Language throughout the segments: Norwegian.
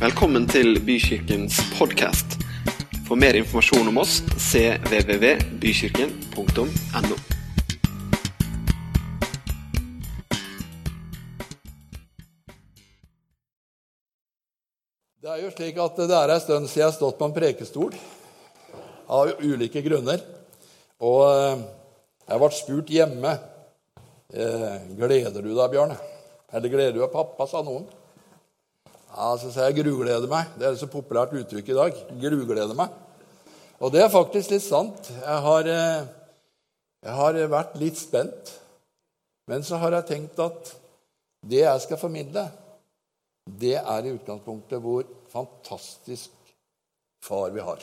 Velkommen til Bykirkens podkast. For mer informasjon om oss cvvvbykirken.no. Det er jo slik at det er en stund siden jeg har stått på en prekestol av ulike grunner. Og eh, jeg ble spurt hjemme eh, gleder du deg, Bjørn. Eller gleder du deg, pappa, sa noen. Ja, Så sier jeg grugleder meg. Det er et så populært uttrykk i dag. Grugleder meg. Og det er faktisk litt sant. Jeg har, eh, jeg har vært litt spent. Men så har jeg tenkt at det jeg skal formidle, det er i utgangspunktet hvor fantastisk far vi har.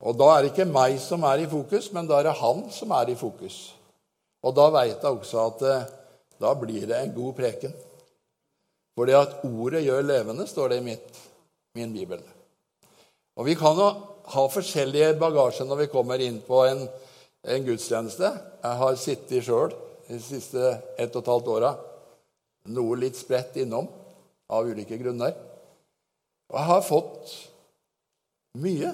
Og da er det ikke meg som er i fokus, men da er det han som er i fokus. Og da veit jeg også at eh, da blir det en god preken. Fordi at ordet gjør levende, står det i mitt, min bibel. Og vi kan jo ha forskjellige bagasje når vi kommer inn på en, en gudstjeneste. Jeg har sittet sjøl de siste ett og et halvt åra. Noe litt spredt innom av ulike grunner. Og jeg har fått mye.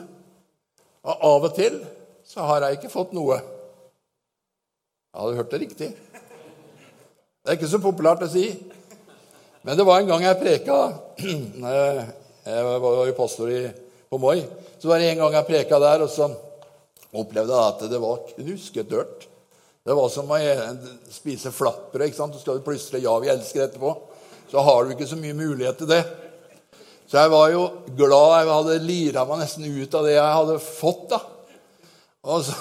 Og av og til så har jeg ikke fått noe. Jeg hadde hørt det riktig. Det er ikke så populært å si. Men det var en gang jeg preka Jeg var jo pastor på Moi. Så var det en gang jeg preka der, og så opplevde jeg at det var knusketørt. Det var som å spise flatbrød. ikke sant? Så skal du plystre 'Ja, vi elsker' etterpå. Så har du ikke så mye mulighet til det. Så jeg var jo glad. Jeg hadde lira meg nesten ut av det jeg hadde fått. da. Og så,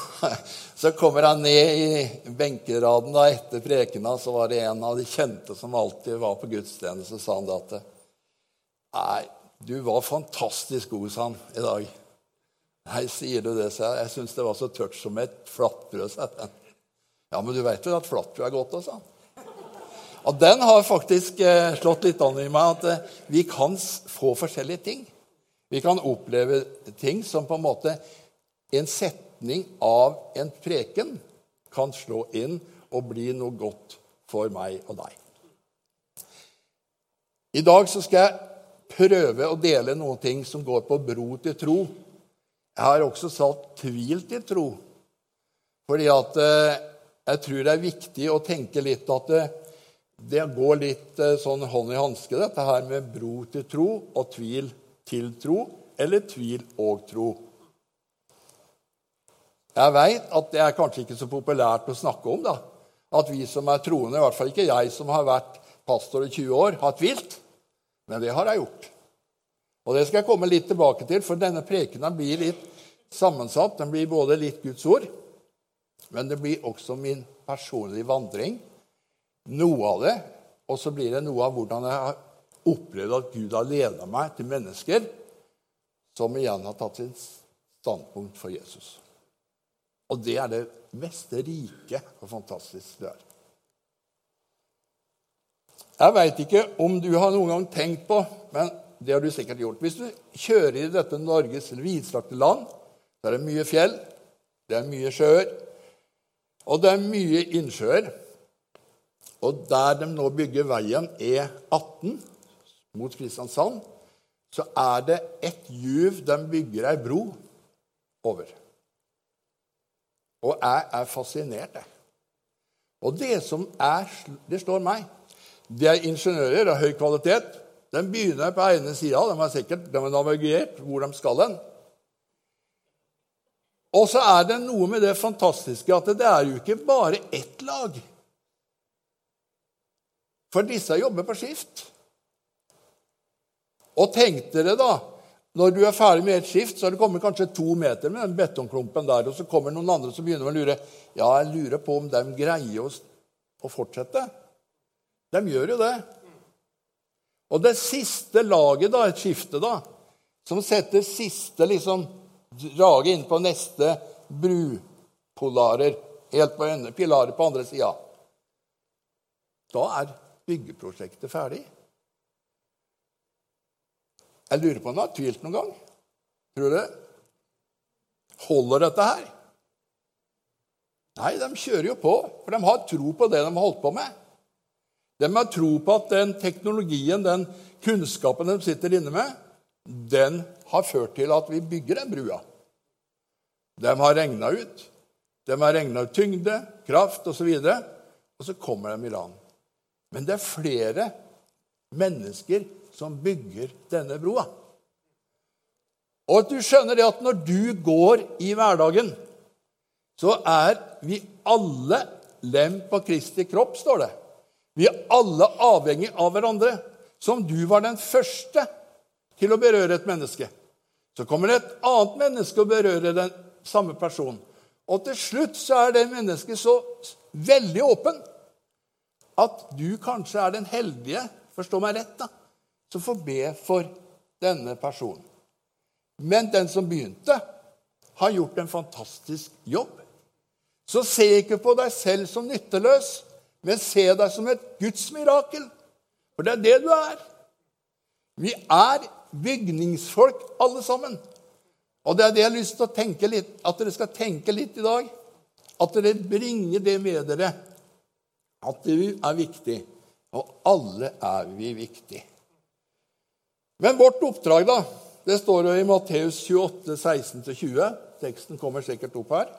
så kommer han ned i benkeraden da, etter prekena, så var det en av de kjente som alltid var på gudstjeneste, så sa han det at Nei, du var fantastisk god, sa han i dag. Nei, sier du det, sa jeg. Jeg syns det var så tørt som et flatbrød, sa han. Ja, men du veit jo at flatbrød er godt, sa han. Og den har faktisk eh, slått litt an i meg at eh, vi kan få forskjellige ting. Vi kan oppleve ting som på en måte en setning av en preken kan slå inn og bli noe godt for meg og deg. I dag så skal jeg prøve å dele noen ting som går på bro til tro. Jeg har også satt tvil til tro. Fordi at eh, jeg tror det er viktig å tenke litt at det, det går litt eh, sånn hånd i hanske, dette her med bro til tro og tvil til tro, eller tvil og tro. Jeg veit at det er kanskje ikke så populært å snakke om. da, At vi som er troende, i hvert fall ikke jeg som har vært pastor i 20 år, har tvilt. Men det har jeg gjort. Og det skal jeg komme litt tilbake til, for denne prekenen blir litt sammensatt. Den blir både litt Guds ord, men det blir også min personlige vandring. Noe av det. Og så blir det noe av hvordan jeg har opplevd at Gud har ledet meg til mennesker som igjen har tatt sitt standpunkt for Jesus. Og det er det mest rike og fantastiske det er. Jeg veit ikke om du har noen gang tenkt på, men det har du sikkert gjort. Hvis du kjører i dette Norges vidstrakte land, så er det mye fjell, det er mye sjøer, og det er mye innsjøer. Og der de nå bygger veien E18 mot Kristiansand, så er det et juv de bygger ei bro over. Og jeg er fascinert, jeg. Og det som er, det slår meg, det er ingeniører av høy kvalitet. De begynner på ene sida. De har sikkert de har navigert hvor de skal hen. Og så er det noe med det fantastiske at det er jo ikke bare ett lag. For disse jobber på skift. Og tenk dere da når du er ferdig med et skift, så har det kommet kanskje to meter med den betongklumpen der, og så kommer noen andre som begynner å lure. Ja, jeg lurer på om de greier å, å fortsette. De gjør jo det. Og det siste laget, da, et skifte, da, som setter siste liksom, draget inn på neste brupolarer, helt på pilarer på andre sida Da er byggeprosjektet ferdig. Jeg lurer på om han har tvilt noen gang. Tror du det? Holder dette her? Nei, de kjører jo på, for de har tro på det de har holdt på med. De har tro på at den teknologien, den kunnskapen de sitter inne med, den har ført til at vi bygger den brua. De har regna ut. De har regna ut tyngde, kraft osv. Og, så og så kommer de i land. Men det er flere mennesker som bygger denne broa. Og at du skjønner det at når du går i hverdagen, så er vi alle lem på Kristi kropp, står det. Vi er alle avhengig av hverandre. Som du var den første til å berøre et menneske. Så kommer det et annet menneske og berører den samme personen. Og til slutt så er det mennesket så veldig åpen at du kanskje er den heldige, forstå meg rett, da, som får be for denne personen. Men den som begynte, har gjort en fantastisk jobb. Så se ikke på deg selv som nytteløs, men se deg som et Guds mirakel. For det er det du er. Vi er bygningsfolk, alle sammen. Og det er det jeg har lyst til å tenke litt, at dere skal tenke litt i dag. At dere bringer det med dere. At vi er viktig. Og alle er vi viktig. Men vårt oppdrag, da, det står jo i Matteus 28, 16-20. Teksten kommer sikkert opp her.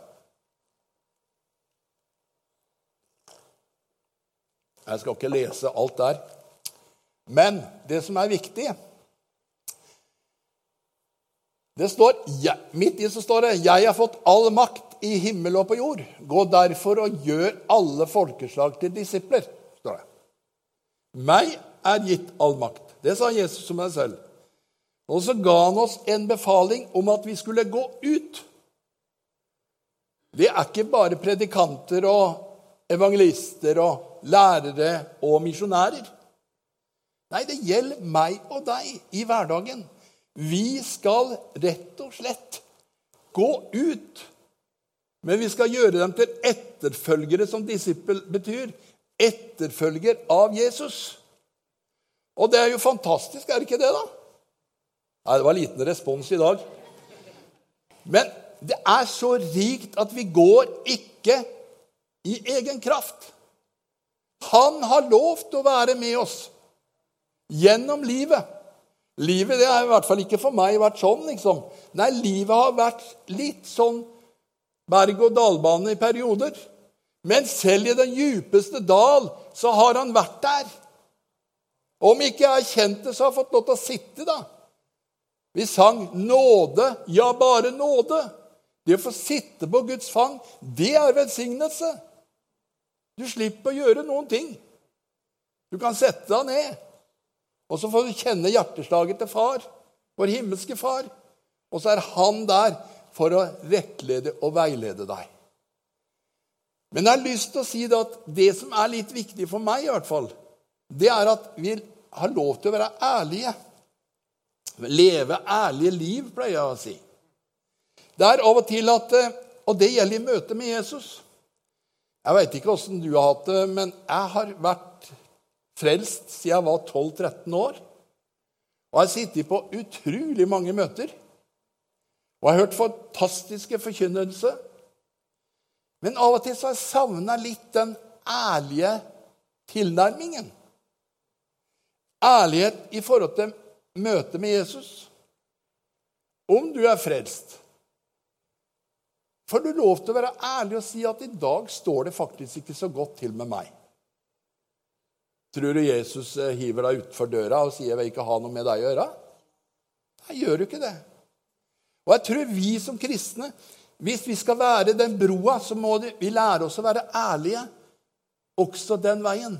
Jeg skal ikke lese alt der. Men det som er viktig det står, Midt i så står det 'Jeg har fått all makt i himmel og på jord'. 'Gå derfor og gjør alle folkeslag til disipler', står det. Meg er gitt all makt. Det sa Jesus om seg selv. Og så ga han oss en befaling om at vi skulle gå ut. Det er ikke bare predikanter og evangelister og lærere og misjonærer. Nei, det gjelder meg og deg i hverdagen. Vi skal rett og slett gå ut. Men vi skal gjøre dem til etterfølgere, som disippel betyr. Etterfølger av Jesus. Og det er jo fantastisk, er det ikke det, da? Nei, det var liten respons i dag. Men det er så rikt at vi går ikke i egen kraft. Han har lovt å være med oss gjennom livet. Livet det har i hvert fall ikke for meg vært sånn. liksom. Nei, livet har vært litt sånn berg-og-dal-bane i perioder. Men selv i den djupeste dal så har han vært der. Om ikke jeg har kjent det, så har jeg fått lov til å sitte, da. Vi sang 'Nåde, ja, bare nåde'. Det å få sitte på Guds fang, det er velsignelse. Du slipper å gjøre noen ting. Du kan sette deg ned, og så får du kjenne hjerteslaget til far, vår himmelske far. Og så er han der for å rettlede og veilede deg. Men jeg har lyst til å si det at det som er litt viktig for meg, i hvert fall, det er at vi har lov til å være ærlige. Leve ærlige liv, pleier jeg å si. Det er av og til at eh, Og det gjelder i møte med Jesus. Jeg veit ikke åssen du har hatt det, men jeg har vært frelst siden jeg var 12-13 år. Og jeg har sittet på utrolig mange møter. Og jeg har hørt fantastiske forkynnelser. Men av og til så har jeg savna litt den ærlige tilnærmingen. Ærlighet i forhold til møte med Jesus. Om du er frelst, får du lov til å være ærlig og si at i dag står det faktisk ikke så godt til med meg. Tror du Jesus eh, hiver deg utfor døra og sier 'jeg vil ikke ha noe med deg å gjøre'? Nei, gjør du ikke det. Og jeg tror vi som kristne, hvis vi skal være den broa, så må vi lære oss å være ærlige også den veien.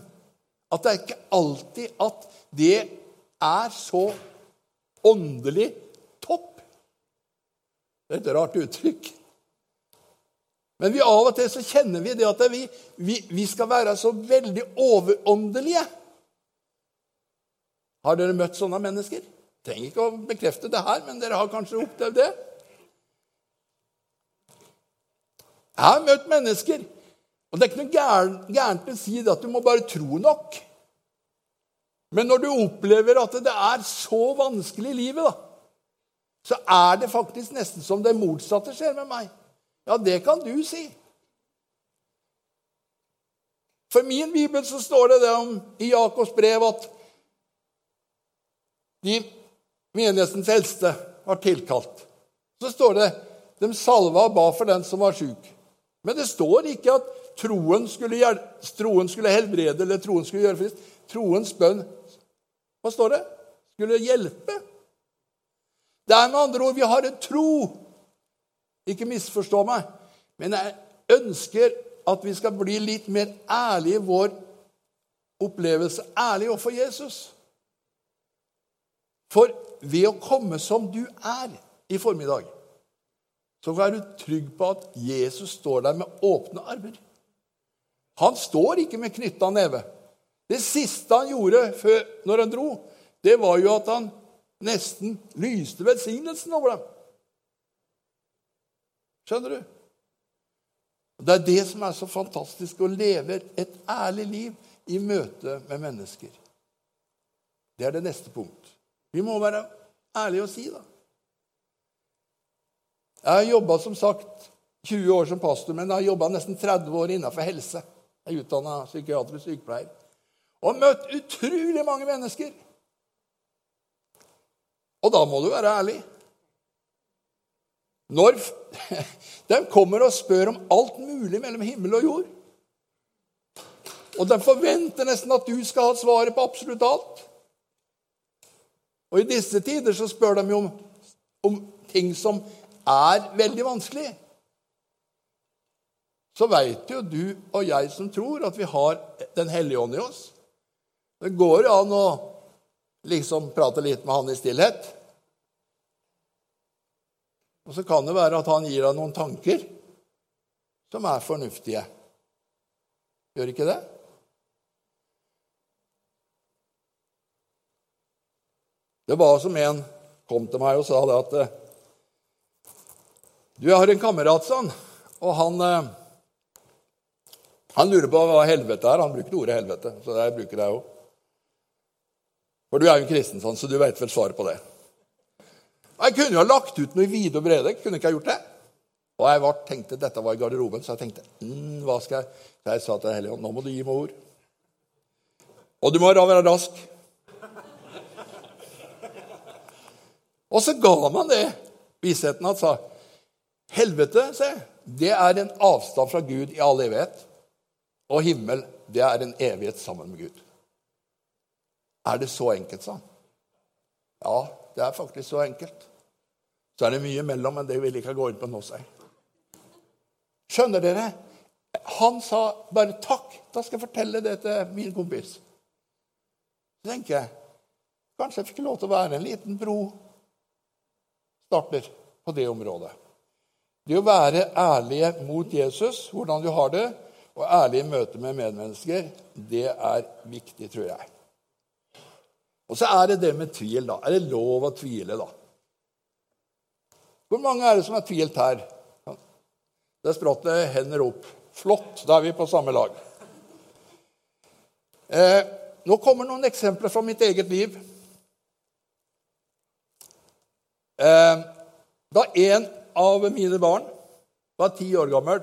At det er ikke alltid at det er så åndelig topp. Det er et rart uttrykk. Men vi av og til så kjenner vi det at vi, vi, vi skal være så veldig overåndelige. Har dere møtt sånne mennesker? Trenger ikke å bekrefte det her, men dere har kanskje opplevd det. Jeg har møtt mennesker, og det er ikke noe gærent, å si det at du må bare tro nok. Men når du opplever at det er så vanskelig i livet, da, så er det faktisk nesten som det motsatte skjer med meg. Ja, det kan du si. For min bibel så står det det om, i Jakobs brev at de menighetens eldste var tilkalt. Så står det de salva og ba for den som var sjuk. Men det står ikke at troen skulle, troen skulle helbrede eller troen skulle gjøre frist. Troens bønn Hva står det? Skulle hjelpe. Det er med andre ord vi har en tro. Ikke misforstå meg, men jeg ønsker at vi skal bli litt mer ærlige i vår opplevelse, ærlige overfor Jesus. For ved å komme som du er i formiddag, så er du trygg på at Jesus står der med åpne armer. Han står ikke med knytta neve. Det siste han gjorde før, når han dro, det var jo at han nesten lyste velsignelsen over dem. Skjønner du? Det er det som er så fantastisk, å leve et ærlig liv i møte med mennesker. Det er det neste punkt. Vi må være ærlige og si det. Jeg har jobba som sagt 20 år som pastor, men jeg har jobba nesten 30 år innenfor helse. Jeg er utdanna psykiatrisk sykepleier. Og møtt utrolig mange mennesker. Og da må du være ærlig. Når de kommer og spør om alt mulig mellom himmel og jord. Og de forventer nesten at du skal ha svaret på absolutt alt. Og i disse tider så spør de jo om, om ting som er veldig vanskelig. Så veit jo du og jeg som tror, at vi har Den hellige ånd i oss. Det går jo an å liksom prate litt med han i stillhet. Og så kan det være at han gir deg noen tanker som er fornuftige. Gjør ikke det? Det var som en kom til meg og sa det at Du, jeg har en kamerat, sa han, og han eh, han lurer på hva helvete er. Han bruker ordet helvete, så jeg bruker det òg. For du er jo en kristen, sånn, så du vet vel svaret på det. Jeg kunne jo ha lagt ut noe i vide og brede. Kunne ikke ha gjort det? Og jeg var, tenkte dette var i garderoben, så jeg tenkte mm, hva skal jeg jeg sa til Helligånd nå må du gi meg ord. Og du må være rask. Og så ga man det visheten at sa Helvete, se, det er en avstand fra Gud i all evighet. Og himmel, det er en evighet sammen med Gud. Er det så enkelt, sa han. Ja, det er faktisk så enkelt. Så er det mye mellom, men det vil jeg ikke gå inn på nå. Seg. Skjønner dere? Han sa bare 'takk'. Da skal jeg fortelle det til min kompis. Så tenker jeg kanskje jeg fikk lov til å være en liten bro starter på det området. Det å være ærlige mot Jesus, hvordan du har det, og i møte med medmennesker, det er viktig, tror jeg. Og så er det det med tvil, da. Er det lov å tvile, da? Hvor mange er det som har tvilt her? Det spratt det hender opp. Flott, da er vi på samme lag. Eh, nå kommer noen eksempler fra mitt eget liv. Eh, da en av mine barn var ti år gammel,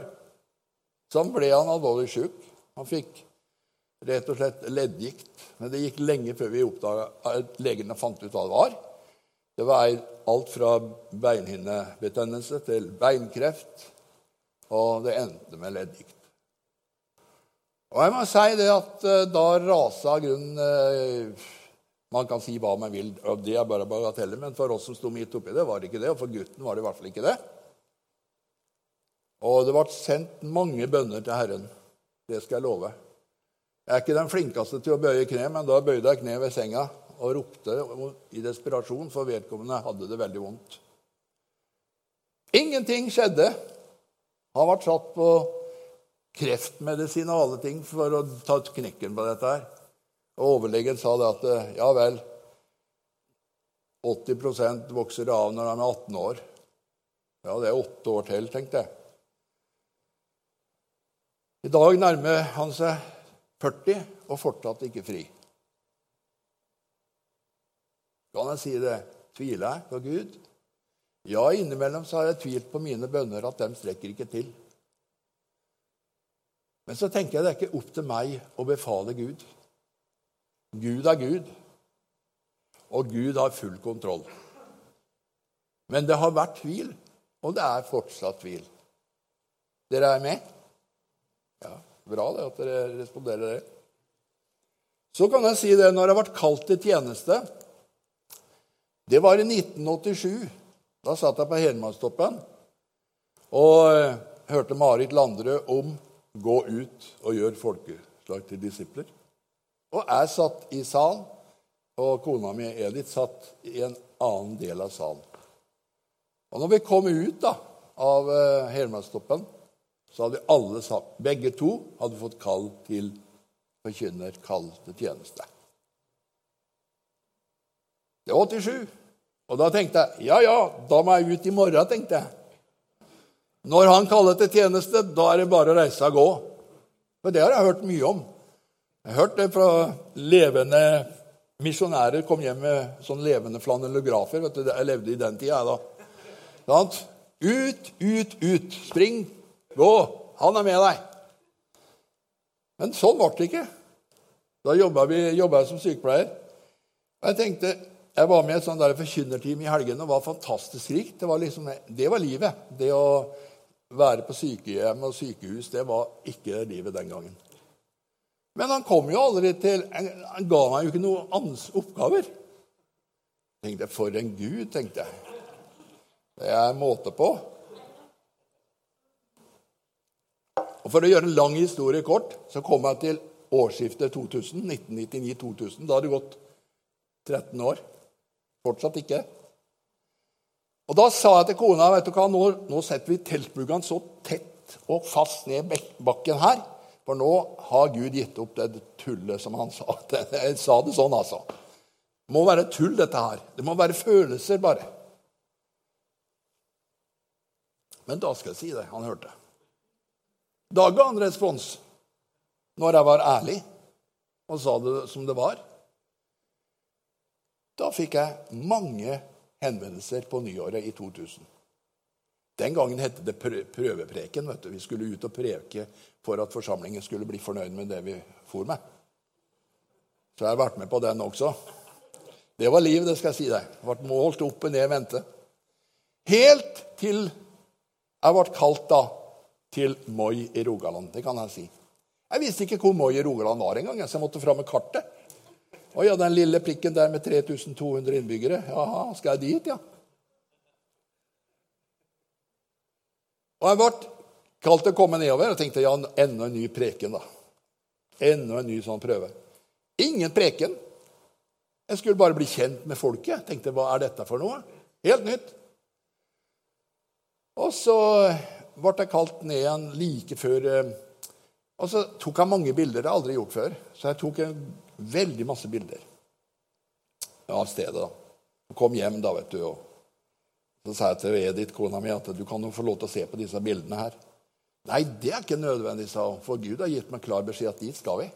så ble han alvorlig sjuk. Han fikk rett og slett leddgikt. Men det gikk lenge før vi oppdaga legene fant ut hva det var. Det var alt fra beinhinnebetennelse til beinkreft, og det endte med leddgikt. Og jeg må si det at eh, da rasa grunnen eh, Man kan si hva man vil, og det er bare bagateller, men for oss som sto midt oppi det, var det ikke det. Og for gutten var det i hvert fall ikke det. Og det ble sendt mange bønner til Herren. Det skal jeg love. Jeg er ikke den flinkeste til å bøye kne, men da bøyde jeg kne ved senga og ropte i desperasjon, for vedkommende hadde det veldig vondt. Ingenting skjedde. Han ble satt på kreftmedisin og alle ting for å ta knekken på dette. her. Og Overlegen sa det at ja vel, 80% vokser av når de er 18 år. Ja, det er åtte år til, tenkte jeg. I dag nærmer han seg 40 og fortsatt ikke fri. Kan jeg si det? Tviler jeg på Gud? Ja, innimellom så har jeg tvilt på mine bønner, at de strekker ikke til. Men så tenker jeg det er ikke opp til meg å befale Gud. Gud er Gud, og Gud har full kontroll. Men det har vært tvil, og det er fortsatt tvil. Dere er med? Ja, Bra det at dere responderer det. Så kan jeg si det når jeg ble kalt til tjeneste Det var i 1987. Da satt jeg på Hedmarkstoppen og eh, hørte Marit Landrød om 'gå ut og gjør folkeslag til disipler'. Og jeg satt i salen, og kona mi Edith satt i en annen del av salen. Og når vi kom ut da, av uh, Hedmarkstoppen, så hadde alle sagt Begge to hadde fått kall til forkynner, kall til tjeneste. Det var 87. Og da tenkte jeg ja, ja, da må jeg ut i morgen, tenkte jeg. Når han kaller til tjeneste, da er det bare å reise og gå. For det har jeg hørt mye om. Jeg har hørt det fra levende misjonærer kom hjem med sånn levende flanellografer. vet du, Jeg levde i den tida, da. Sant? Ut, ut, ut. Spring, gå. Han er med deg. Men sånn ble det ikke. Da jobba jeg som sykepleier. Og jeg tenkte, jeg var med i et sånt der forkynnerteam i helgene og var fantastisk rikt. Det var, liksom, det var livet. Det å være på sykehjem og sykehus, det var ikke livet den gangen. Men han kom jo aldri til Han ga meg jo ikke noen oppgaver. Jeg tenkte, For en gud, tenkte jeg. Det er måte på. Og For å gjøre en lang historie kort så kom jeg til årsskiftet 2000, 1999-2000. Da hadde det gått 13 år. Fortsatt ikke. Og Da sa jeg til kona vet du hva, nå, nå setter vi teltbuggene så tett og fast ned bakken her. For nå har Gud gitt opp det tullet som han sa. Jeg sa det sånn, altså. Det må være tull, dette her. Det må være følelser, bare. Men da skal jeg si det. Han hørte. Da ga han respons. Når jeg var ærlig og sa det som det var. Da fikk jeg mange henvendelser på nyåret i 2000. Den gangen het det prøvepreken. vet du. Vi skulle ut og preke for at forsamlingen skulle bli fornøyd med det vi for med. Så jeg har vært med på den også. Det var liv, det skal jeg si deg. Ble målt opp og ned i vente. Helt til jeg ble kalt da til Moi i Rogaland. Det kan jeg si. Jeg visste ikke hvor Moi i Rogaland var engang, så jeg måtte fram med kartet. Å ja, den lille prikken der med 3200 innbyggere. Jaha, skal jeg dit, ja? Og jeg ble kalt til å komme nedover og tenkte ja, enda en ny preken. da. Enda en ny sånn prøve. Ingen preken. Jeg skulle bare bli kjent med folket. Tenkte, hva er dette for noe? Helt nytt. Og så ble jeg kalt ned igjen like før eh, Og så tok jeg mange bilder. Det har jeg aldri gjort før. Så jeg tok en Veldig masse bilder av stedet. da. Og kom hjem, da, vet du. Og så sa jeg til Edith, kona mi, at du kan jo få lov til å se på disse bildene her. Nei, det er ikke nødvendig, sa hun, for Gud har gitt meg klar beskjed at dit skal vi.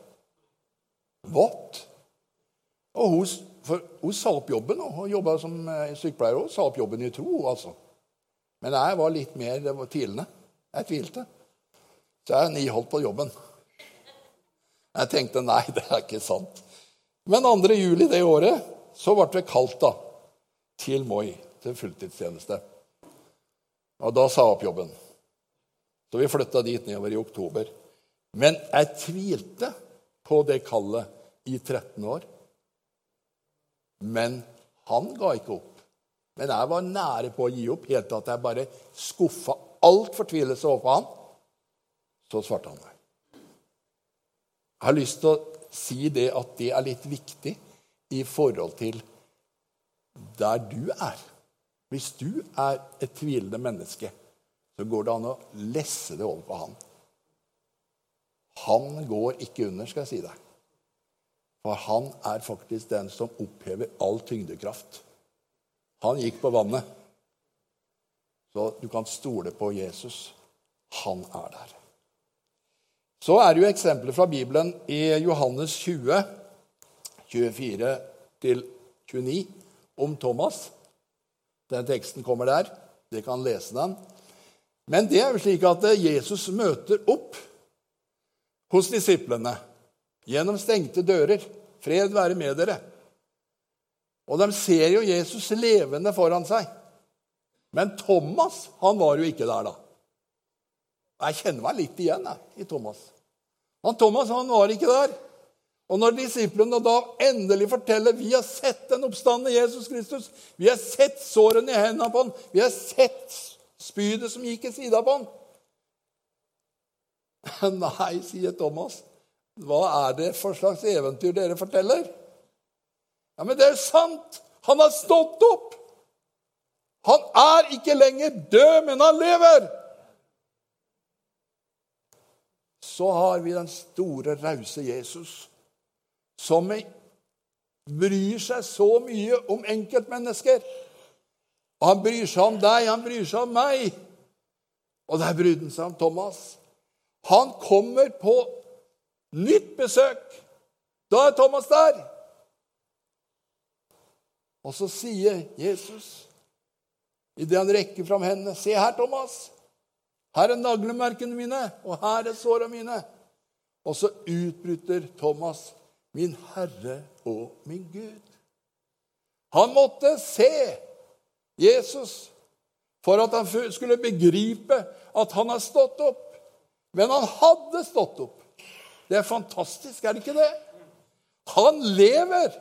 What? Og hun, hun sa opp jobben. Hun jobba som eh, sykepleier òg. sa opp jobben i tro. altså. Men jeg var litt mer det var tvilende. Jeg tvilte. Så jeg niholdt på jobben. Jeg tenkte nei, det er ikke sant. Men 2. juli det året så ble vi kalt da, til Moi, til fulltidstjeneste. Og da sa jeg opp jobben. Så vi flytta dit nedover i oktober. Men jeg tvilte på det kallet i 13 år. Men han ga ikke opp. Men jeg var nære på å gi opp, helt til at jeg bare skuffa all fortvilelse overfor han. Så svarte han meg. Jeg har lyst til å si det at det er litt viktig i forhold til der du er. Hvis du er et tvilende menneske, så går det an å lesse det over på han. Han går ikke under, skal jeg si deg. For han er faktisk den som opphever all tyngdekraft. Han gikk på vannet. Så du kan stole på Jesus. Han er der. Så er det jo eksempler fra Bibelen i Johannes 20, 24-29, om Thomas. Den teksten kommer der. Dere kan lese den. Men det er jo slik at Jesus møter opp hos disiplene gjennom stengte dører. Fred være med dere. Og de ser jo Jesus levende foran seg. Men Thomas han var jo ikke der da. Jeg kjenner meg litt igjen jeg, i Thomas. Han Thomas han var ikke der. Og når disiplene da endelig forteller vi har sett den oppstandende Jesus Kristus, vi har sett sårene i hendene på han, vi har sett spydet som gikk i sida på han Nei, sier Thomas. Hva er det for slags eventyr dere forteller? Ja, Men det er sant! Han har stått opp! Han er ikke lenger død, men han lever! Så har vi den store, rause Jesus som bryr seg så mye om enkeltmennesker. Han bryr seg om deg, han bryr seg om meg. Og der brydde han seg om Thomas. Han kommer på nytt besøk. Da er Thomas der. Og så sier Jesus, idet han rekker fram hendene, 'Se her, Thomas. Her er naglemerkene mine, og her er såra mine.' Og så utbryter Thomas min Herre og min Gud. Han måtte se Jesus for at han skulle begripe at han har stått opp. Men han hadde stått opp. Det er fantastisk, er det ikke det? Han lever!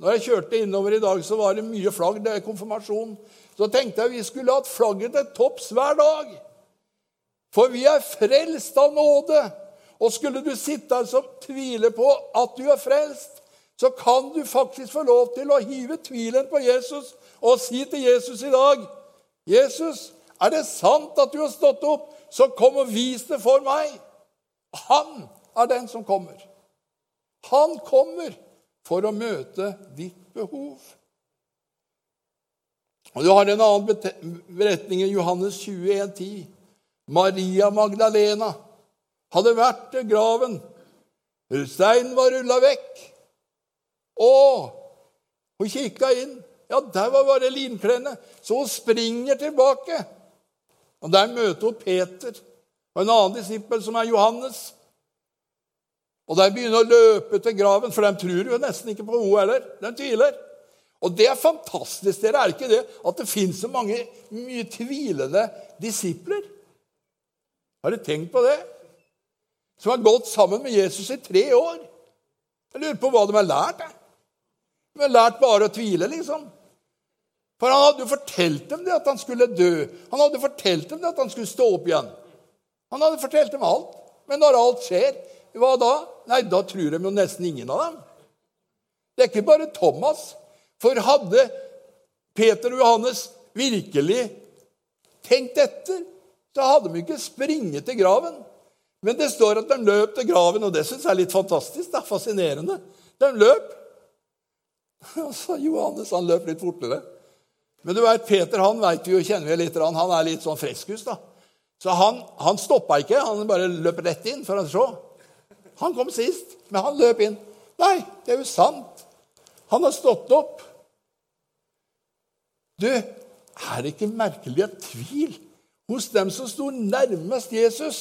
Når jeg kjørte innover i dag, så var det mye flagg. Det er konfirmasjon. Så tenkte jeg vi skulle hatt flagget til topps hver dag. For vi er frelst av nåde. Og skulle du sitte her som tviler på at du er frelst, så kan du faktisk få lov til å hive tvilen på Jesus og si til Jesus i dag 'Jesus, er det sant at du har stått opp, så kom og vis det for meg.' Han er den som kommer. Han kommer for å møte ditt behov. Og Du har en annen beretning i Johannes 21, 10. Maria Magdalena hadde vært til graven. Steinen var rulla vekk. Og hun kikka inn. Ja, der var bare linklærne. Så hun springer tilbake. Og Der møter hun Peter og en annen disippel, som er Johannes. Og De begynner å løpe til graven, for de tror jo nesten ikke på henne heller. De tviler. Og det er fantastisk, dere, er ikke det, at det fins så mange mye tvilende disipler? Har dere tenkt på det? som har gått sammen med Jesus i tre år. Jeg lurer på hva de har lært. De har lært bare å tvile, liksom. For han hadde jo fortalt dem det at han skulle dø. Han hadde fortalt dem det at han skulle stå opp igjen. Han hadde fortalt dem alt. Men når alt skjer, hva da? Nei, da tror de jo nesten ingen av dem. Det er ikke bare Thomas. For hadde Peter og Johannes virkelig tenkt etter, så hadde de ikke springet til graven. Men det står at de løp til graven, og det syns jeg er litt fantastisk. Det er fascinerende. De løp. Og så Johannes han løp litt fortere. Men du vet, Peter han vet vi jo, kjenner vi litt, han er litt sånn freskus. da. Så han, han stoppa ikke, han bare løp rett inn for å se. Han kom sist, men han løp inn. Nei, det er jo sant. Han har stått opp. Du, er det ikke merkelig at tvil hos dem som sto nærmest Jesus?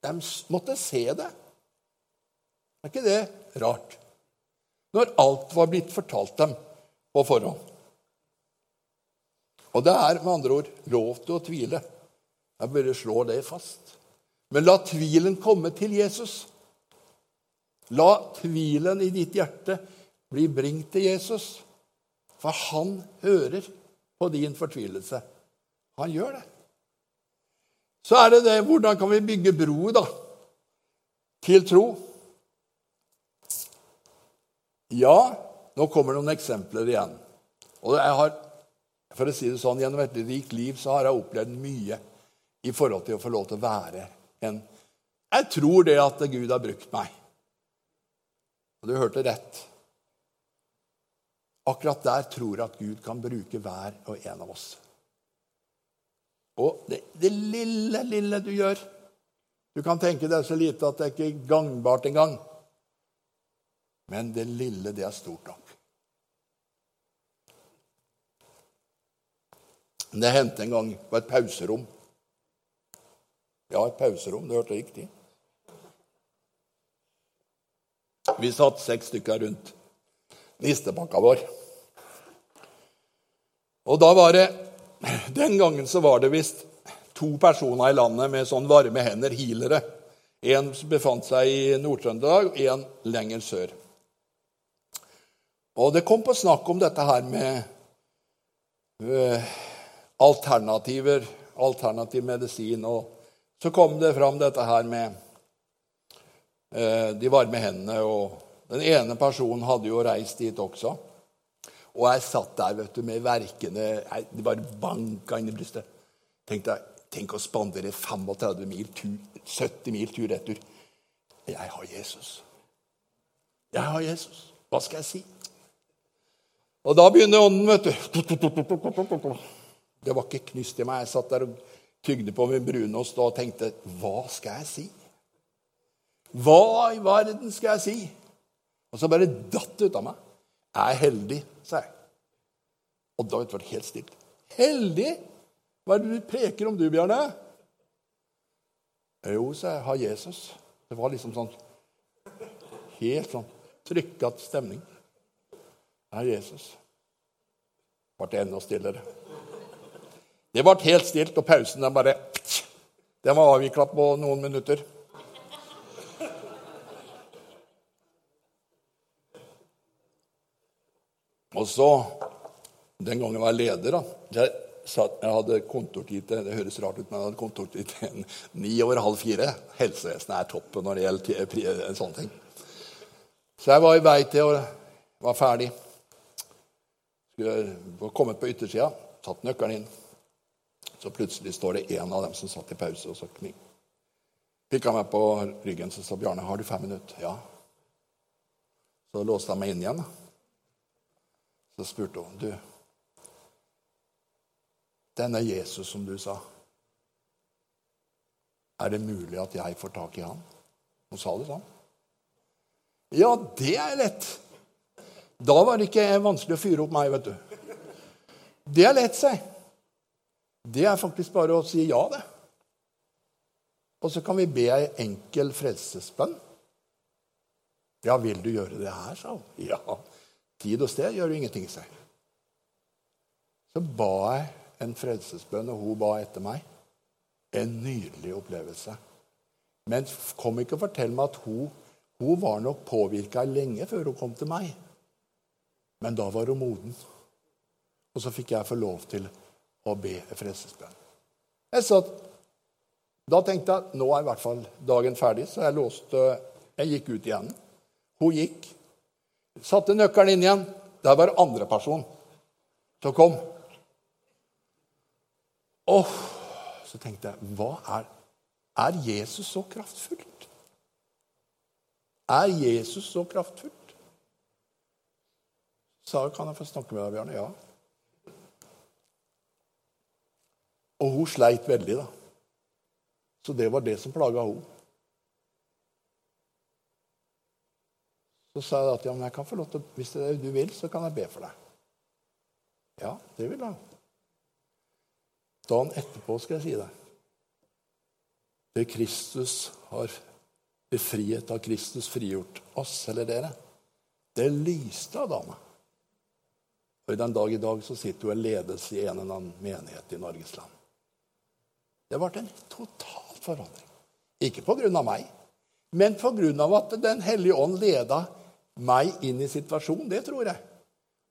De måtte se det. Er ikke det rart? Når alt var blitt fortalt dem på forhånd. Og det er med andre ord lov til å tvile. Jeg bare slår det fast. Men la tvilen komme til Jesus. La tvilen i ditt hjerte bli bringt til Jesus. For han hører på din fortvilelse. Han gjør det. Så er det det hvordan kan vi bygge bro da, til tro? Ja, nå kommer noen eksempler igjen. Og jeg har, for å si det sånn, Gjennom et rikt liv så har jeg opplevd mye i forhold til å få lov til å være en Jeg tror det at Gud har brukt meg. Og du hørte rett. Akkurat der tror jeg at Gud kan bruke hver og en av oss. Og det, det, lille, lille du gjør Du kan tenke er så lite at det er ikke gangbart engang. Men det lille, det er stort nok. Det hendte en gang på et pauserom. Ja, et pauserom. Du hørte riktig. Vi satt seks stykker rundt nistepakka vår. Og da var det Den gangen så var det visst to personer i landet med sånn varme hender, healere. En befant seg i Nord-Trøndelag, en lenger sør. Og det kom på snakk om dette her med uh, alternativer, alternativ medisin. Og så kom det fram dette her med uh, de varme hendene. Og den ene personen hadde jo reist dit også. Og jeg satt der vet du, med verkene Det bare banka inn i brystet. Tenkte jeg, Tenk å spandere 35 mil tur, 70 mil tur-retur. Jeg har Jesus. Jeg har Jesus. Hva skal jeg si? Og da begynner ånden, vet du. Det var ikke knyst i meg. Jeg satt der og tygde på min brunost og tenkte Hva skal jeg si? Hva i verden skal jeg si? Og så bare datt det ut av meg. Jeg er heldig, sa jeg. Og da ble det helt stilt. Heldig? Hva er det du preker om, du, Bjarne? Jo, sa jeg, har Jesus. Det var liksom sånn Helt sånn trykkete stemning. Det er Jesus. Ble enda stillere. Det ble helt stilt, og pausen den bare Den var avvikla på noen minutter. Og så, Den gangen jeg var leder da, jeg, satt, jeg hadde kontortid til det høres rart ut, men jeg hadde kontortid til ni over halv fire. Helsevesenet er toppen når det gjelder en sånn ting. Så jeg var i vei til å være ferdig. Skulle kommet på yttersida, tatt nøkkelen inn. Så plutselig står det en av dem som satt i pause, og så pikka meg på ryggen så sa Bjarne, har du fem minutter. Ja. Så låste jeg meg inn igjen. Så spurte hun du, denne Jesus som du sa, er det mulig at jeg får tak i han? Hun sa det sånn. Ja, det er lett. Da var det ikke vanskelig å fyre opp meg, vet du. Det er lett, seg. Det er faktisk bare å si ja, det. Og så kan vi be ei enkel frelsesbønn. Ja, vil du gjøre det her, sa hun. Ja. Tid og sted gjør jo ingenting, seg. Så ba jeg en frelsesbønn, og hun ba etter meg. En nydelig opplevelse. Men kom ikke og fortell meg at hun, hun var nok påvirka lenge før hun kom til meg. Men da var hun moden. Og så fikk jeg få lov til å be frelsesbønn. Jeg satt, da tenkte jeg nå er i hvert fall dagen ferdig, så jeg låste Jeg gikk ut igjen. Hun gikk. Satte nøkkelen inn igjen. Der var andre person som kom. Åh, så tenkte jeg Hva er Er Jesus så kraftfullt? Er Jesus så kraftfullt? Sa kan jeg få snakke med deg, Bjarne? Ja. Og hun sleit veldig, da. Så det var det som plaga henne. Så sa jeg at ja, men jeg kan få lov til, hvis det er du vil, så kan jeg be for deg. Ja, det vil jeg. Dagen etterpå skal jeg si det. Det Kristus har befriet, av Kristus frigjort oss eller dere. Det lyste av dama. Og i den dag i dag så sitter hun en ledelse i en eller annen menighet i Norges land. Det ble en total forandring. Ikke av meg, men av at Den hellige ånd leda meg inn i situasjonen. Det tror jeg.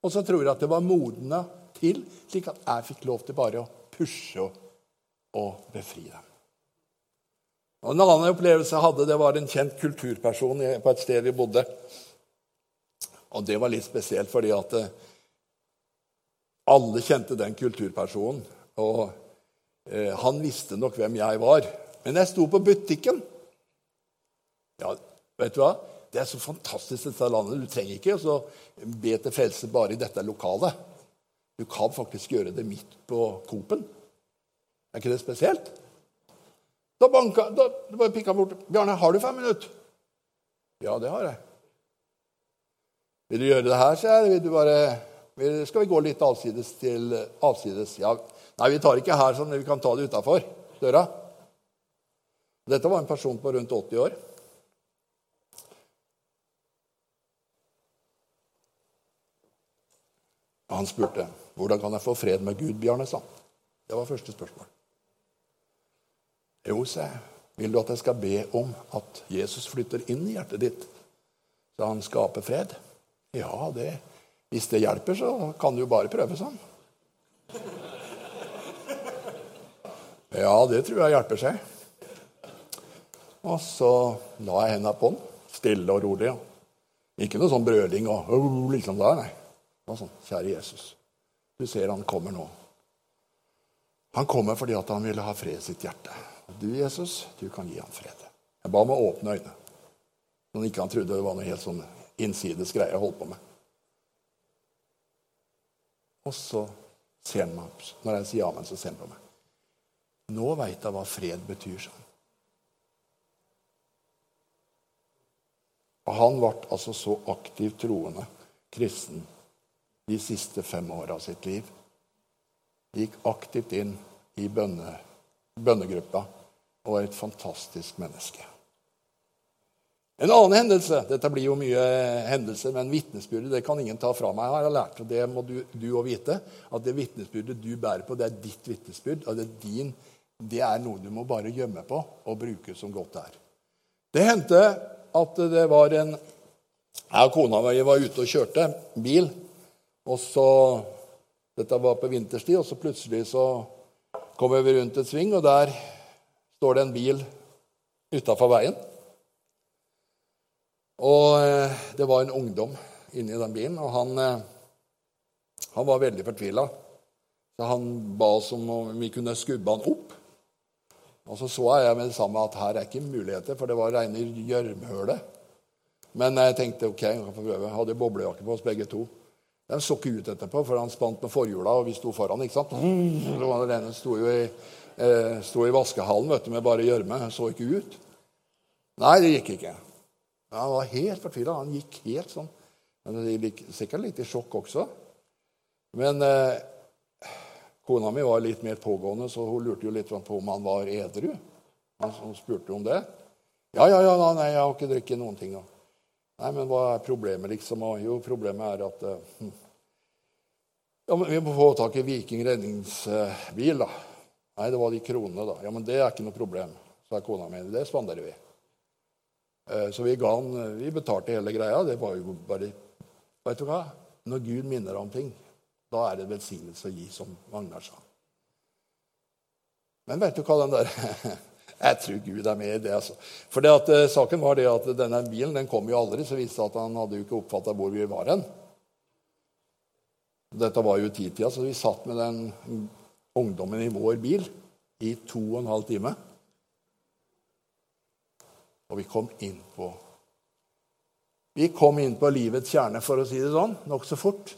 Og så tror jeg at det var modna til, slik at jeg fikk lov til bare å pushe og, og befri dem. Og En annen opplevelse jeg hadde, det var en kjent kulturperson på et sted vi bodde. Og det var litt spesielt, fordi at eh, alle kjente den kulturpersonen. Og han visste nok hvem jeg var. Men jeg sto på butikken. Ja, vet du hva? Det er så fantastisk, dette landet. Du trenger ikke å be til frelse bare i dette lokalet. Du kan faktisk gjøre det midt på Coop-en. Er ikke det spesielt? Da, banka, da, da bare pikka bort. 'Bjarne, har du fem minutter?' 'Ja, det har jeg.' 'Vil du gjøre det her, så Vil du bare Skal vi gå litt avsides til avsides? Ja. Nei, vi tar ikke her, sånn, vi kan ta det utafor døra. Dette var en person på rundt 80 år. Og han spurte hvordan kan jeg få fred med Gud, Bjarne. sa. Det var første spørsmål. Jo, sa. Vil du at jeg skal be om at Jesus flytter inn i hjertet ditt, så han skaper fred? Ja, det Hvis det hjelper, så kan du jo bare prøve sånn. Ja, det tror jeg hjelper seg. Og så la jeg hendene på den, stille og rolig. Ikke noe sånn brøling og liksom der, nei. Det var sånn, Kjære Jesus, du ser han kommer nå. Han kommer fordi at han ville ha fred i sitt hjerte. Du, Jesus, du kan gi ham fred. Jeg ba med åpne øynene, Når ikke han trodde det var noe helt sånn innsides greie jeg holdt på med. Og så ser han meg, når jeg sier amen, så ser han på meg. Nå veit jeg hva fred betyr, sånn. Og han ble altså så aktivt troende kristen de siste fem åra av sitt liv. Gikk aktivt inn i bønne, bønnegruppa og var et fantastisk menneske. En annen hendelse Dette blir jo mye hendelser, men vitnesbyrdet det kan ingen ta fra meg. Jeg har lært, og Det må du òg vite. At det vitnesbyrdet du bærer på, det er ditt vitnesbyrd. og det er, din, det er noe du må bare gjemme på og bruke som godt er. Det hendte at det var en Jeg og kona mi var ute og kjørte bil. Og så Dette var på vinterstid, og så plutselig så kommer vi rundt et sving, og der står det en bil utafor veien. Og eh, det var en ungdom inni den bilen, og han, eh, han var veldig fortvila. Han ba oss om vi kunne skubbe han opp. Og så så jeg med det samme at her er ikke muligheter, for det var reine gjørmhølet. Men jeg tenkte ok, jeg kan få prøve. Jeg Hadde boblejakke på oss begge to. De så ikke ut etterpå, for han spant med forhjula, og vi sto foran. ikke sant? Den ene sto jo i, eh, sto i vaskehallen vet du, med bare gjørme. Så ikke ut. Nei, det gikk ikke. Han var helt fortvila. Han gikk helt sånn. Men Sikkert litt i sjokk også. Men eh, kona mi var litt mer pågående, så hun lurte jo litt på om han var edru. Hun spurte om det. Ja, ja, ja, nei, jeg har ikke drukket noen ting. Da. Nei, men hva er problemet, liksom? Og jo, problemet er at uh, ja, men Vi må få tak i Viking redningsbil, da. Nei, det var de kronene, da. Ja, men det er ikke noe problem, sa kona mi. Det spanderer vi. Uh, så vi, ga han, vi betalte hele greia. Det var jo bare Vet du hva? Når Gud minner om ting, da er det velsignelse å gi, som Magnar sa. Men vet du hva den der Jeg tror Gud er med i det. altså. For det at, uh, Saken var det at denne bilen den kom jo aldri, så viste det at han hadde jo ikke oppfatta hvor vi var hen. Dette var jo titida, så vi satt med den ungdommen i vår bil i to og en halv time. Og vi kom inn på Vi kom inn på livets kjerne, for å si det sånn, nokså fort.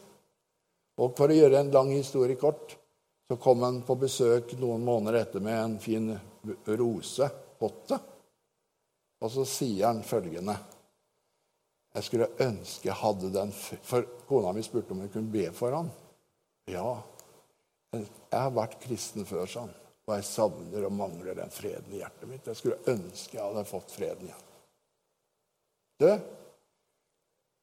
Og for å gjøre en lang historie kort så kom han på besøk noen måneder etter med en fin rosepotte. Og så sier han følgende Jeg skulle ønske jeg hadde den For kona mi spurte om jeg kunne be for han. Ja. Jeg har vært kristen før, sa han. Og jeg savner og mangler den freden i hjertet mitt. Jeg skulle ønske jeg hadde fått freden igjen. Du,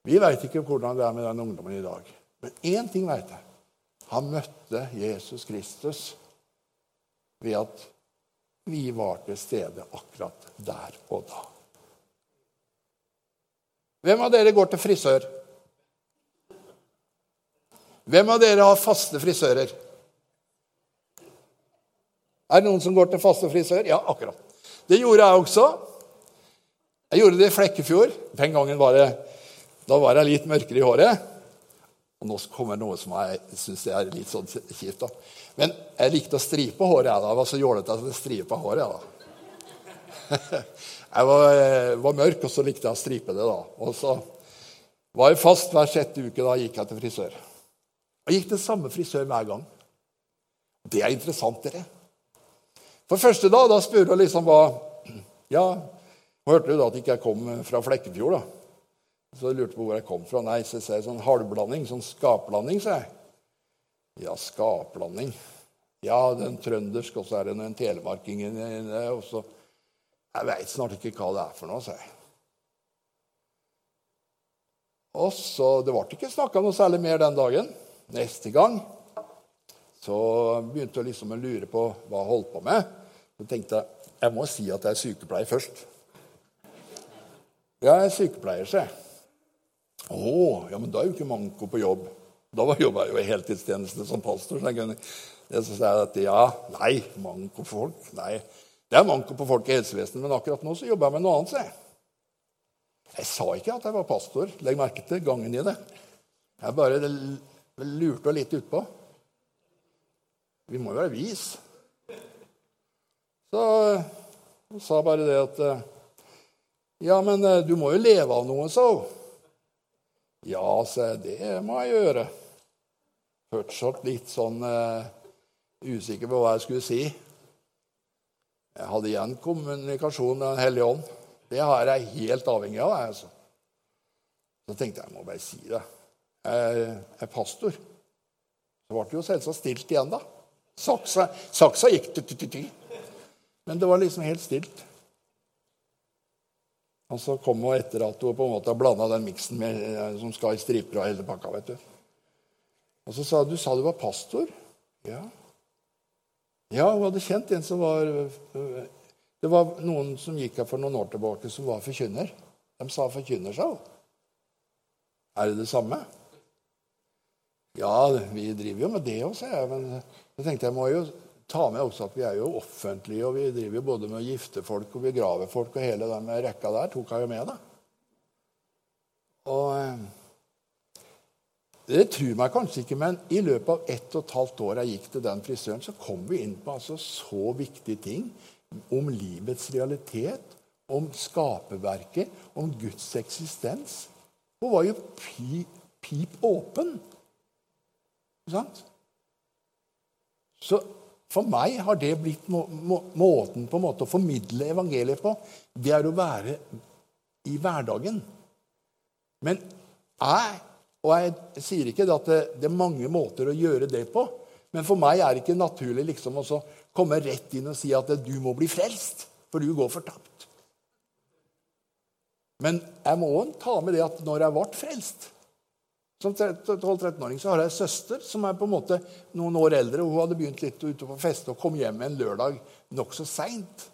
vi veit ikke hvordan det er med den ungdommen i dag. Men én ting veit jeg. Han møtte Jesus Kristus ved at vi var til stede akkurat der og da. Hvem av dere går til frisør? Hvem av dere har faste frisører? Er det noen som går til faste frisør? Ja, akkurat. Det gjorde jeg også. Jeg gjorde det i Flekkefjord. Den gangen var det, da var jeg litt mørkere i håret. Og nå kommer noe som jeg syns er litt sånn kjipt. da. Men jeg likte å stripe håret. Jeg da. Jeg var så jålete at jeg stripa håret. Jeg, da. jeg var, eh, var, mørk, og så likte jeg å stripe det. da. Og så var jeg fast hver sjette uke. Da gikk jeg til frisør. Jeg gikk til samme frisør hver gang. Det er interessant, dere. For første da, da spurte hun liksom hva Ja, hørte du da at ikke jeg kom fra Flekkefjord, da? Så jeg lurte på hvor jeg kom fra. Nei, så jeg sånn halvblanding. Sånn skapblanding, sa jeg. Ja, skapblanding. Ja, den trøndersk, og så er det en telemarking det. Og så Jeg veit snart ikke hva det er for noe, sa jeg. Og så, Det ble ikke snakka noe særlig mer den dagen. Neste gang så begynte jeg liksom å lure på hva jeg holdt på med. Så tenkte jeg jeg må si at jeg er sykepleier først. Ja, jeg er sykepleier, sier jeg. Å, ja, men da er jo ikke manko på jobb. Da jobba jeg jo i heltidstjeneste som pastor. så jeg kunne så jeg at ja, nei, manko på folk. Nei, det er manko på folk i helsevesenet, men akkurat nå så jobber jeg med noe annet. Så jeg. jeg sa ikke at jeg var pastor. Legg merke til gangen i det. Jeg bare lurte litt utpå. Vi må jo være vis. Så hun sa bare det at Ja, men eh, du må jo leve av noe, hun. Ja, sa jeg, det må jeg gjøre. Fortsatt litt sånn uh, usikker på hva jeg skulle si. Jeg hadde igjen kommunikasjon med Den hellige ånd. Det har jeg helt avhengig av. Altså. Så tenkte jeg jeg må bare si det. Jeg er pastor. Så ble det jo selvsagt stilt igjen, da. Saksa, saksa gikk ty-ty-ty. Men det var liksom helt stilt. Og så kom hun etter at hun på en måte har blanda den miksen med, eh, som skal i striper og hele pakka. vet du. Og så sa du sa du var pastor. Ja. Ja, hun hadde kjent en som var øh, Det var noen som gikk her for noen år tilbake, som var forkynner. De sa 'forkynner', sa hun. Er det det samme? Ja, vi driver jo med det òg, sa jeg. Men så tenkte jeg må jo ta med også at vi er jo offentlige, og vi driver jo både med å gifte folk og begrave folk, og hele den rekka der tok jeg jo med, da. Og øh, det tror meg kanskje ikke, men i løpet av ett og et halvt år jeg gikk til den frisøren, så kom vi inn på altså så viktige ting om livets realitet, om skaperverket, om Guds eksistens. Hun var jo pip, pip åpen. Ikke sant? Så for meg har det blitt må, må, måten på en måte å formidle evangeliet på. Det er å være i hverdagen. Men jeg og jeg sier ikke at det, det, er mange måter å gjøre det på. Men for meg er det ikke naturlig liksom å komme rett inn og si at du må bli frelst, for du går fortapt. Men jeg må ta med det at når jeg ble frelst Som 12-13-åring så har jeg en søster som er på en måte noen år eldre. og Hun hadde begynt litt ute på feste og kom hjem en lørdag nokså seint.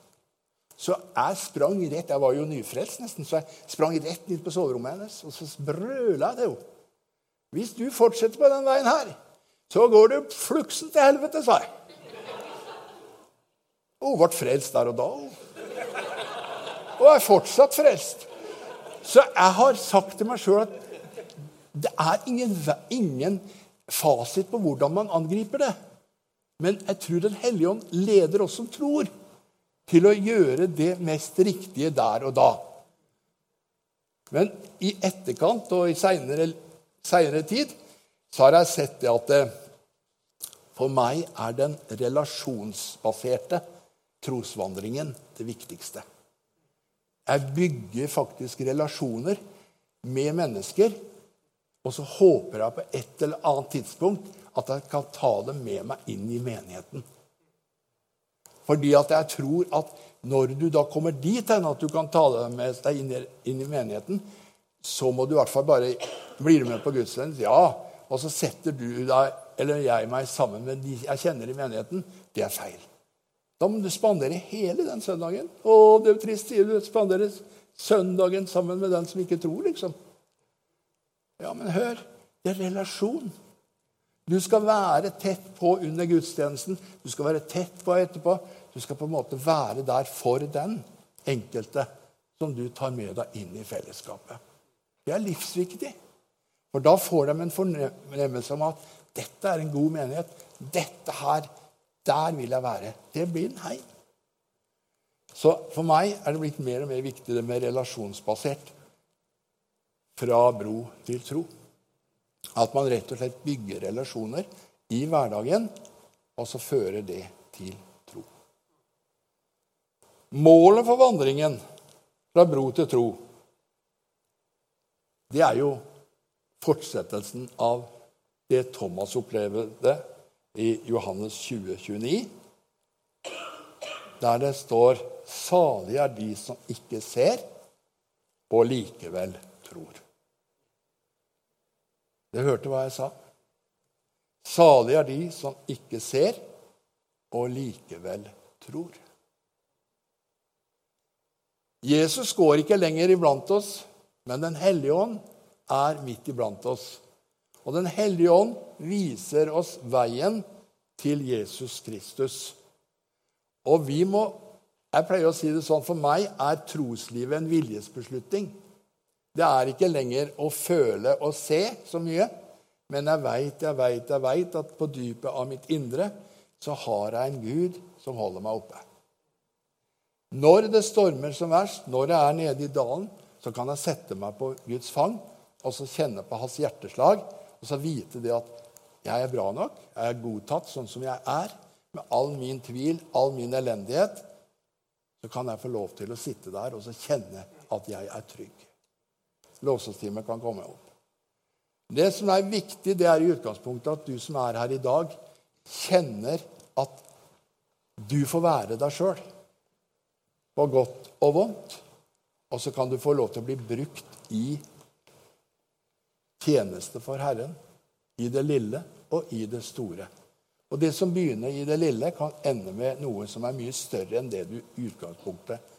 Så jeg sprang rett Jeg var jo nyfrelst nesten, så jeg sprang rett inn på soverommet hennes og så brøla jeg til henne. Hvis du fortsetter på den veien her, så går du fluksen til helvete, sa jeg. Og hun ble frelst der og da. Og er fortsatt frelst. Så jeg har sagt til meg sjøl at det er ingen, ingen, fasit på hvordan man angriper det. Men jeg tror Den hellige ånd leder oss som tror, til å gjøre det mest riktige der og da. Men i etterkant og i seinere tid så har jeg sett det at det, eh, for meg er den relasjonsbaserte trosvandringen det viktigste. Jeg bygger faktisk relasjoner med mennesker, og så håper jeg på et eller annet tidspunkt at jeg kan ta dem med meg inn i menigheten. Fordi at jeg tror at når du da kommer dit hen at du kan ta dem med deg inn i, inn i menigheten, så må du i hvert fall bare bli med på gudstjenesten. Ja. Og så setter du deg, eller jeg meg sammen med de jeg kjenner i menigheten. Det er feil. Da må du spandere hele den søndagen. Å, det er jo trist, sier du. Spandere søndagen sammen med den som ikke tror, liksom. Men hør. Det er relasjon. Du skal være tett på under gudstjenesten. Du skal være tett på etterpå. Du skal på en måte være der for den enkelte som du tar med deg inn i fellesskapet. Det er livsviktig. For da får de en fornemmelse om at dette er en god menighet. Dette her, der vil jeg være. Det blir en heim. Så for meg er det blitt mer og mer viktig det med relasjonsbasert. Fra bro til tro. At man rett og slett bygger relasjoner i hverdagen, og så fører det til tro. Målet for vandringen fra bro til tro det er jo fortsettelsen av det Thomas opplevde i Johannes 20, 29, der det står salig er de som ikke ser, og likevel tror. Dere hørte hva jeg sa? Salige er de som ikke ser, og likevel tror. Jesus går ikke lenger iblant oss, men Den hellige ånd er midt iblant oss. Og Den hellige ånd viser oss veien til Jesus Kristus. Og vi må Jeg pleier å si det sånn For meg er troslivet en viljesbeslutning. Det er ikke lenger å føle og se så mye, men jeg veit, jeg veit, jeg veit at på dypet av mitt indre så har jeg en Gud som holder meg oppe. Når det stormer som verst, når jeg er nede i dalen, så kan jeg sette meg på Guds fang og så kjenne på hans hjerteslag og så vite det at jeg er bra nok, jeg er godtatt sånn som jeg er, med all min tvil, all min elendighet. Så kan jeg få lov til å sitte der og så kjenne at jeg er trygg. Låsestimen kan komme opp. Det som er viktig, det er i utgangspunktet at du som er her i dag, kjenner at du får være deg sjøl. På godt og vondt. Og så kan du få lov til å bli brukt i tjeneste for Herren. I det lille og i det store. Og det som begynner i det lille, kan ende med noe som er mye større enn det du i utgangspunktet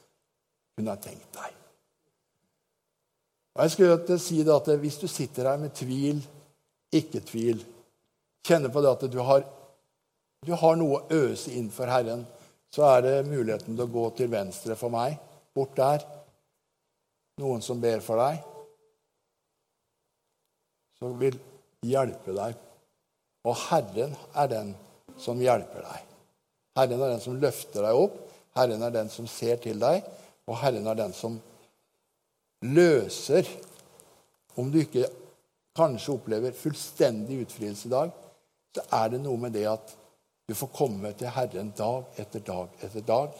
kunne ha tenkt deg. Og jeg skulle si det at Hvis du sitter her med tvil, ikke tvil, kjenner på det at du har, du har noe å øse inn for Herren, så er det muligheten til å gå til venstre for meg, bort der. Noen som ber for deg, som vil hjelpe deg. Og Herren er den som hjelper deg. Herren er den som løfter deg opp, Herren er den som ser til deg, og Herren er den som løser Om du ikke kanskje opplever fullstendig utfrielse i dag, så er det noe med det at du får komme til Herren dag etter dag etter dag.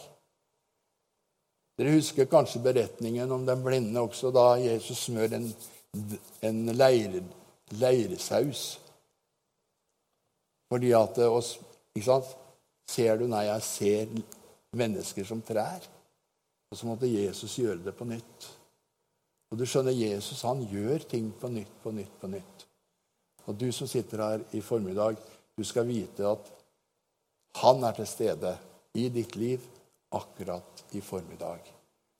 Dere husker kanskje beretningen om den blinde også, da Jesus smør en, en leire, leiresaus. Fordi at oss, ikke sant? Ser du? Nei, jeg ser mennesker som trær. Og så måtte Jesus gjøre det på nytt. Og du skjønner, Jesus han gjør ting på nytt, på nytt, på nytt. Og du som sitter her i formiddag, du skal vite at han er til stede i ditt liv akkurat i formiddag.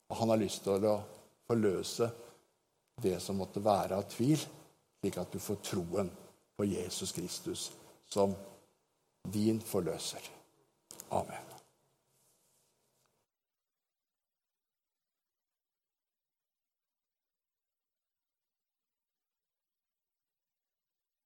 Og han har lyst til å forløse det som måtte være av tvil, slik at du får troen på Jesus Kristus som din forløser. Amen.